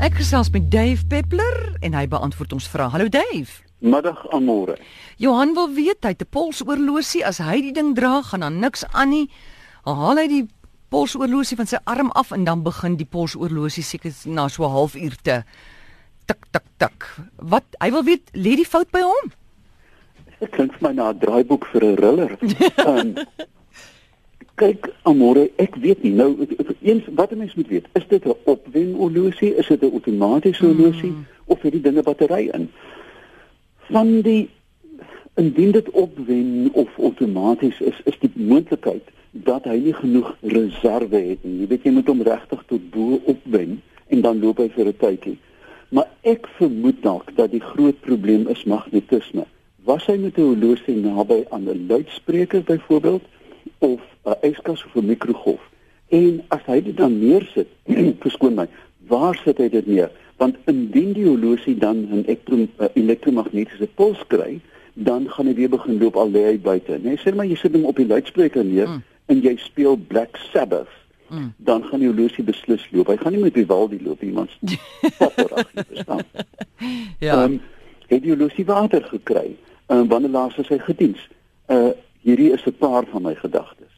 Ek gesels met Dave Peppler en hy beantwoord ons vrae. Hallo Dave. Middag amore. Johan wil weet hy het 'n polsoorlosie as hy die ding dra, gaan dan niks aan nie. Haal hy die polsoorlosie van sy arm af en dan begin die polsoorlosie seker na so 'n halfuur te tik tik tik. Wat hy wil weet, lê die fout by hom? Dit klink vir my na 'n draaiboek vir 'n riller. um, kyk amore, ek weet nie nou eens wat 'n mens moet weet. Is dit 'n opwen horlosie? Is dit 'n outomatiese horlosie mm. of het die dinge battery in? Van die indien dit opwen of outomaties is, is die moontlikheid dat hy nie genoeg reserve het nie. Jy weet jy moet hom regtig tot bo opwen en dan loop hy vir 'n tydjie. Maar ek vermoed dalk dat die groot probleem is magnetisme. Was hy met 'n horlosie naby aan 'n luidspreker byvoorbeeld of 'n yskas of 'n mikrogolf? En as hy dit dan neersit, verskoon my, waar sit hy dit neer? Want indien die horlosie dan 'n elektromagnetiese puls kry, dan gaan hy weer begin loop al lê hy buite. Nee, sê maar jy sit hom op die luidspreker neer. Mm en jy speel Black Sabbath, mm. dan gaan die horlosie beslis loop. Hy gaan nie met Vivaldi loop nie, want papperig, verstaan? Ja. Um, het die horlosie water gekry? En um, wanneer laas het hy gediens? Uh hierdie is 'n paar van my gedagtes.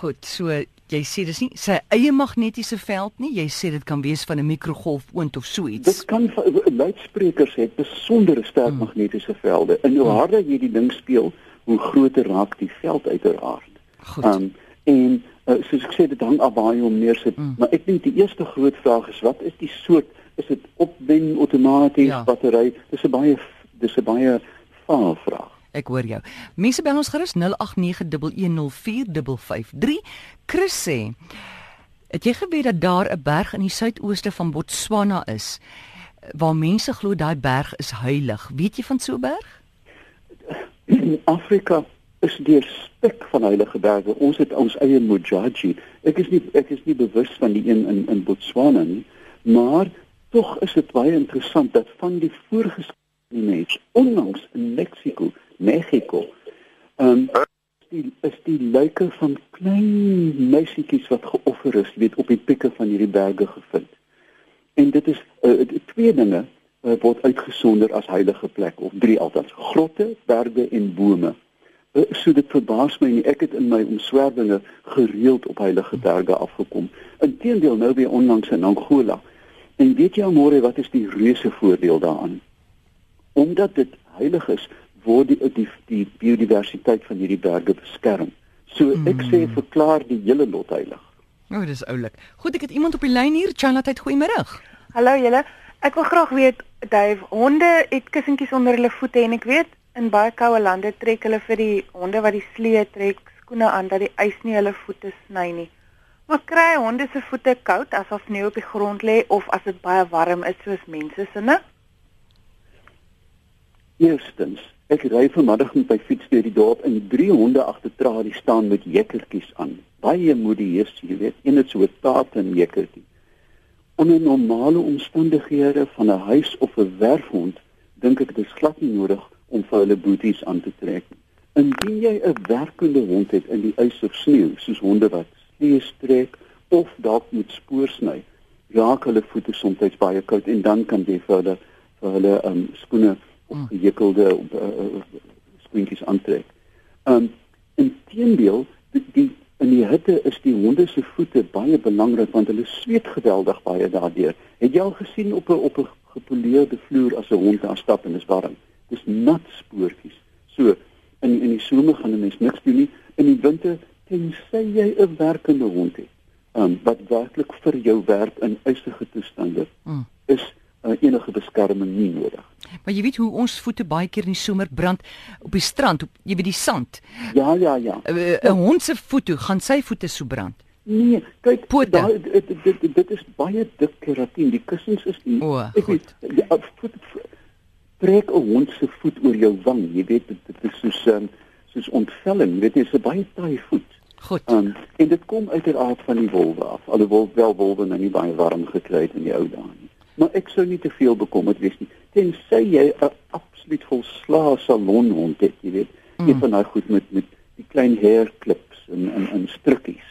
Goed, so jy sê dis nie sy eie magnetiese veld nie. Jy sê dit kan wees van 'n mikrogolfoond of so iets. Dit kan luidsprekers het besondere sterk mm. magnetiese velde. En hoe mm. harder jy die ding speel, hoe groter raak die veld uiteraard. Goed. Um, en uh, soos ek sê dit hang af waar jy hom neersit, mm. maar ek dink die eerste groot vraag is wat is die soort is dit opwen outomaties ja. battery? Dis 'n baie dis 'n baie vaal vraag. Ek hoor jou. Mense bel ons gerus 0891104553. Chris sê Het jy geweet dat daar 'n berg in die suidooste van Botswana is waar mense glo daai berg is heilig? Weet jy van so 'n berg? Afrika is deur spek van heilige berge. Ons het ons eie Mojaji. Ek is nie ek is nie bewus van die een in in Botswana nie, maar tog is dit baie interessant dat van die voorgeskrewe mense onlangs in Mexico, Mexico, ehm um, die is die lyke van klein meisietjies wat geoffer is, weet op die pikke van hierdie berge gevind. En dit is uh, twee dinge uh, word uitgesonder as heilige plek of drie altens: grotte, berge en bome. Eh, so dit verbaas my nie. Ek het in my omswerwinge gereeld op heilige berge afgekom. Inteendeel nou weer onlangs in Angola. En weet jy môre wat is die reuse voordeel daaraan? Omdat dit heilig is word die die, die biodiversiteit van hierdie berge beskerm so ek sê hmm. verklaar die hele lot heilig o oh, dis oulik goed ek het iemand op die lyn hier Charlotte goeiemôre hallo julle ek wil graag weet Dave honde het kussentjies onder hulle voete en ek weet In baie koue lande trek hulle vir die honde wat die slee trek skoene aan dat die ys nie hulle voete sny nie. Maar kry honde se voete koud as of sneeu op die grond lê of as dit baie warm is soos mense se ne? Eerstens, ek ry vanmiddag met my fiets deur die dorp en drie honde agter tralies staan met jekkertjies aan. Baie modieus, jy weet, een het so 'n taart en jekkertjie. Onder normale omstandighede van 'n huis of 'n werfhond dink ek dit is glad nie nodig om vir hulle boeties aan te trek. Indien jy 'n werkende hond het in die ys of sneeu, soos honde wat sneeu strek of dalk moet spoor sny, raak hulle voete soms baie koud en dan kan jy vir hulle vir hulle um, skoene hmm. gehekkelde uh, uh, skoentjies aantrek. Um inteendeel die, die in die hitte is die honde se voete baie belangrik want hulle sweet geweldig baie daardeur. Het jy al gesien op 'n op 'n gepoleerde vloer as 'n hond daar stap en dit is warm? dis nat spoortjies. So in in die somer gaan 'n mens niks doen nie. In die winter tensy jy 'n werkende hond het, um, wat werklik vir jou werk in uitsige toestande, mm. is uh, enige beskerming nie nodig. Maar jy weet hoe ons voete baie keer in die somer brand op die strand, op jy weet die sand. Ja, ja, ja. Uh, uh, 'n hond se voete, gaan sy voete so brand? Nee, kyk, daai dit, dit dit is baie dik keratin. Die kussings is nie. O, ek weet, ja, voet, trek 'n hond se voet oor jou wang. Jy weet dit, dit is soos um, soos ontvelling. Dit is 'n baie taai voet. Goed. Um, en dit kom uit die aard van die wolwe af. Alhoewel wel wolwe nou nie baie warm gekry het in die ou dae. Maar ek sou nie te veel bekommerd wees nie. Tensy jy 'n absoluut volslaa salonhond het, jy weet, mm. een van daai goed met met die klein hair clips en en en strukkies.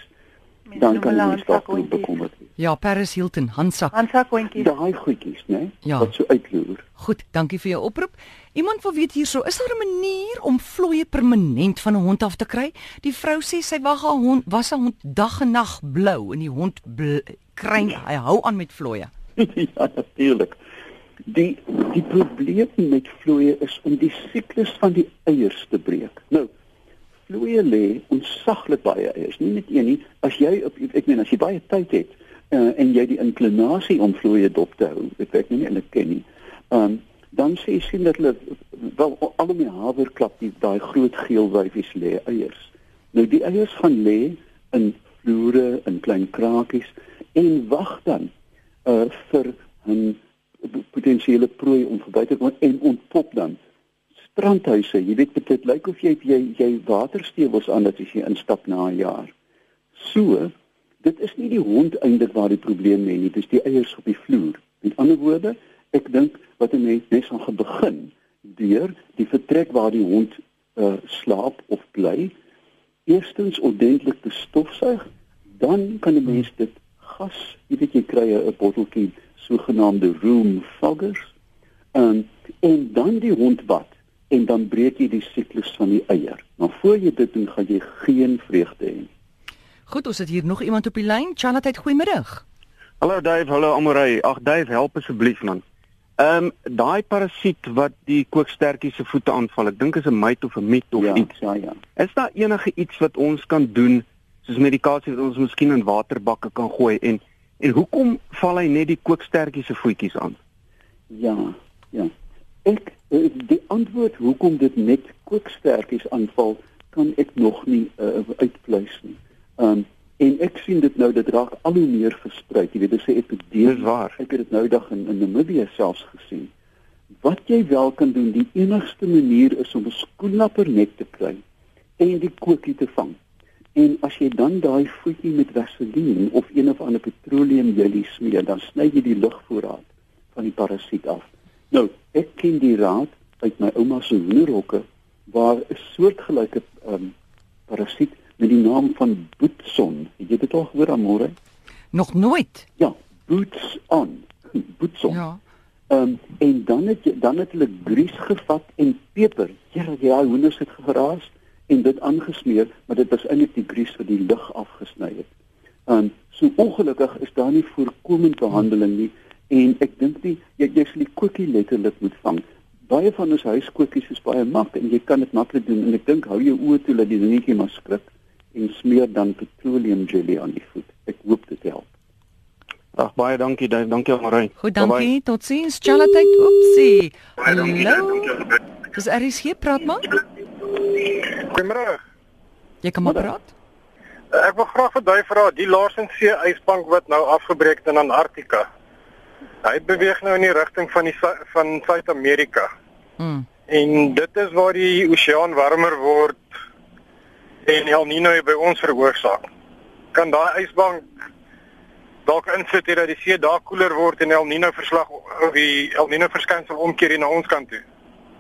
Mense dan kan jy handsakhondjies. bekommerd wees. Ja, Paris Hilton, Hansa. Handsakhondjies. Daai goedjies, né? Ja. Wat so uitloer. Goed, dankie vir jou oproep. Iemand wil weet hierso, is daar 'n manier om vlooie permanent van 'n hond af te kry? Die vrou sê sy wag haar hond, was 'n hond dag en nag blou en die hond bl kry hy hou aan met vlooie. ja, natuurlik. Die die probleem met vlooie is om die siklus van die eiers te breek. Nou, vlooie lê ontsaglik baie eiers, nie net een nie. As jy op ek meen as jy baie tyd het uh, en jy die inklinasie om vlooie dop te hou, ek weet nie en ek ken nie. Um dan sê jy sien dat hulle wel al om die haverklap die daai groot geel wyfies lê eiers. Nou die eiers gaan lê in vloere in klein krakies en wag dan uh vir 'n potensiële prooi om verby te kom en ontpop dan strandhuise. Jy weet dit lyk of jy jy jy waterstewels aan dat as jy instap na 'n jaar. So dit is nie die hond eintlik waar die probleem lê nie dis die eiers op die vloer. Met ander woorde ek dink wat 'n mens net gaan begin deur die vertrek waar die hond uh, slaap of bly eerstens ordentlik te stofsuig dan kan 'n mens dit gas jy weet jy kry 'n botteltjie sogenaamde room foggers um, en dan die hond bad en dan breek jy die siklus van die eier. Maar voor jy dit doen, gaan jy geen vreugde hê. Goed, ons het hier nog iemand op die lyn. Charlotte, goeiemiddag. Hallo Dave, hallo Amorey. Ag Dave, help asseblief man. Ehm um, daai parasiet wat die kookstertjie se voete aanval, ek dink is 'n myt of 'n miet of ja, iets. Ja, ja. Is daar enige iets wat ons kan doen soos medikasie wat ons miskien in waterbakke kan gooi en en hoekom val hy net die kookstertjie se voetjies aan? Ja, ja. Ek eh, die antwoord hoekom dit net kookstertjies aanval, kan ek nog nie uh, uitpleis nie. Um en ek sien dit nou dit raak al hoe meer versprei. Jy weet, dit sê epidemie. Dis waar. Ek het dit nou dag in, in Namibië selfs gesien. Wat jy wel kan doen, die enigste manier is om 'n skoenlapper net te kry en die kookie te vang. En as jy dan daai voetjie met vaseline of een of ander petroleumjelie smeer, dan sny jy die lugvoorraad van die parasiet af. Nou, ek ken die raad uit my ouma se hoenderhokke waar 'n soortgelyke um, parasiet met die naam van boetson. Het jy dit al gehoor amore? Nog nooit. Ja, boots on. Boetson. Ja. Ehm um, en dan het jy dan het hulle gries gevat en peper. Ja, ja, hoenders het geraas en dit aangesmeer, maar dit was eintlik die gries wat die lug afgesny het. Um, so ongelukkig is daar nie voorkomend behandeling nie en ek dink nie jy jy sal die kookie letterlik moet vang. Baie van ons huiskookies is baie mak en jy kan dit maklik doen en ek dink hou jou oë toe dat die dingetjie maar skrik en smeer dan petroleum jelly aan die voet. Ek hoop dit help. Ag baie dankie Dave, dankie Amorey. Goed, dankie. Totsiens. Charlotte. Oepsie. Hallo. Dis RSG praat maar. Goeiemôre. Jy kan maar praat. Ek wil graag vir daai vra, die Larsen See ysbank wat nou afgebreek het in Antarktika. Hy beweeg nou in die rigting van die van Suid-Amerika. Mm. En dit is waar die oseaan warmer word en El Niño by ons veroorsaak. Kan daai ysbank dalk insit hê dat die see daar koeler word en El Niño verslag of die El Niño verskynsel omkeer hier na ons kant toe?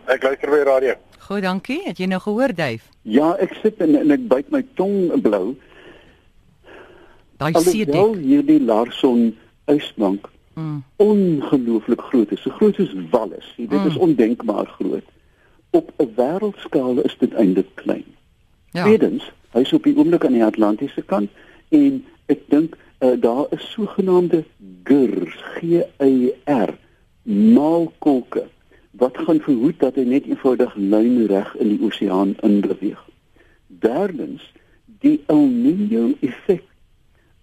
Ek luister by die radio. Goed, dankie. Het jy nou gehoor, Dave? Ja, ek sit en, en ek byt my tong blou. Daai Alhoewel seedek. hierdie Larson ysbank Mm. ongelooflik groot is, so groot soos Wallis. Jy weet, dit is Mm. ondenkbaar groot. Op 'n wêreldskaal is dit eintlik klein. Ja. Tweedens, hy's op die oomblik aan die Atlantiese kant en ek dink uh, daar is sogenaamde GIRs, G Y R, maalkolke wat gaan verhoed dat hy net eenvoudig lynreg in die oseaan inbeweeg. Derdens, die El Niño effek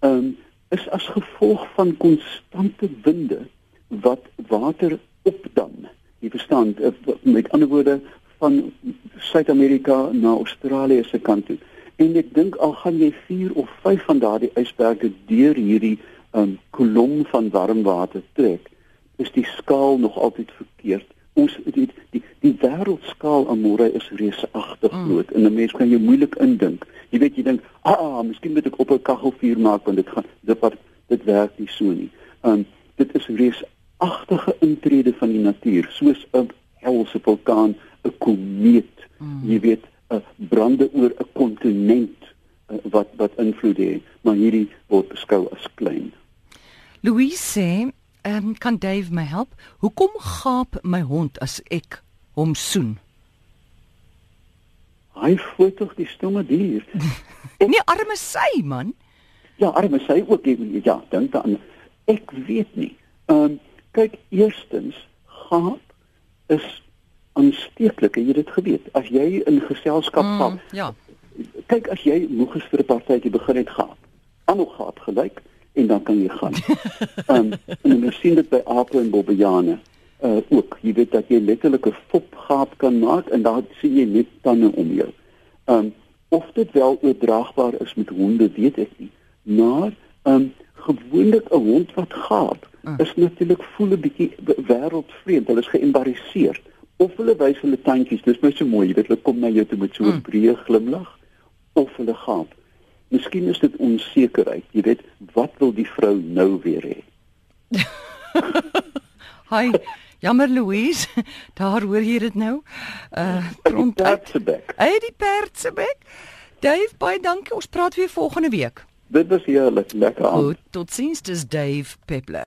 um, is as gevolg van konstante winde wat water opdam. Jy verstaan, eh, met ander woorde van Suid-Amerika na Australië se kant toe. En ek dink al gaan jy 4 of 5 van daardie ysberge deur hierdie um, kolom van warm water trek, is die skaal nog altyd verkeerd. Ons die die, die wêreldskaal amore is reusagtig Mm. groot en 'n mens kan jou moeilik indink. Jy weet jy dink, "Ah, ah miskien moet ek op 'n kaggelvuur maak want dit gaan dit wat dit werk nie so nie." Um dit is reusagtige intrede van die natuur, soos 'n helse vulkaan, 'n komeet, Mm. jy weet, 'n brande oor 'n kontinent uh, wat wat invloed het, maar hierdie word beskou as klein. Louise sê, ehm kan Dave my help? Hoekom gaap my hond as ek hom soen? Hy voel tog die stomme dier. Nee, arme sy man. Ja, arme sy ook ja, dink dan. Ek weet nie. Ehm um, kyk eerstens gaap is aansteeklik, het jy dit geweet? As jy in geselskap Mm, gaan, ja. kyk as jy moeg is vir 'n partytjie begin het gaap. Almal gaap gelyk en dan kan jy gaan. Ehm um, en ons sien dit by ape en bobbejane. Uh ook, jy weet dat jy letterlik 'n fop gaap kan maak en dan sien jy net tande om jou. Ehm um, of dit wel oordraagbaar is met honde, weet ek nie. Maar ehm um, gewoonlik 'n hond wat gaap is natuurlik voel 'n bietjie wêreldvreemd. Hulle is geëmbarrasseer of hulle wys hulle tandjies. Dis my so mooi, jy weet hulle kom na jou toe met so 'n Mm. breë glimlag of hulle gaap. Miskien is dit onsekerheid. Jy weet, wat wil die vrou nou weer hê? Hi. Jammer Louise, daar hoor jy dit nou. Uh rond uit. That's back. Hey die perd se bek. Dave, baie dankie. Ons praat weer volgende week. Dit was heerlik, lekker aan. Goed, totsiens, dis Dave Peppler.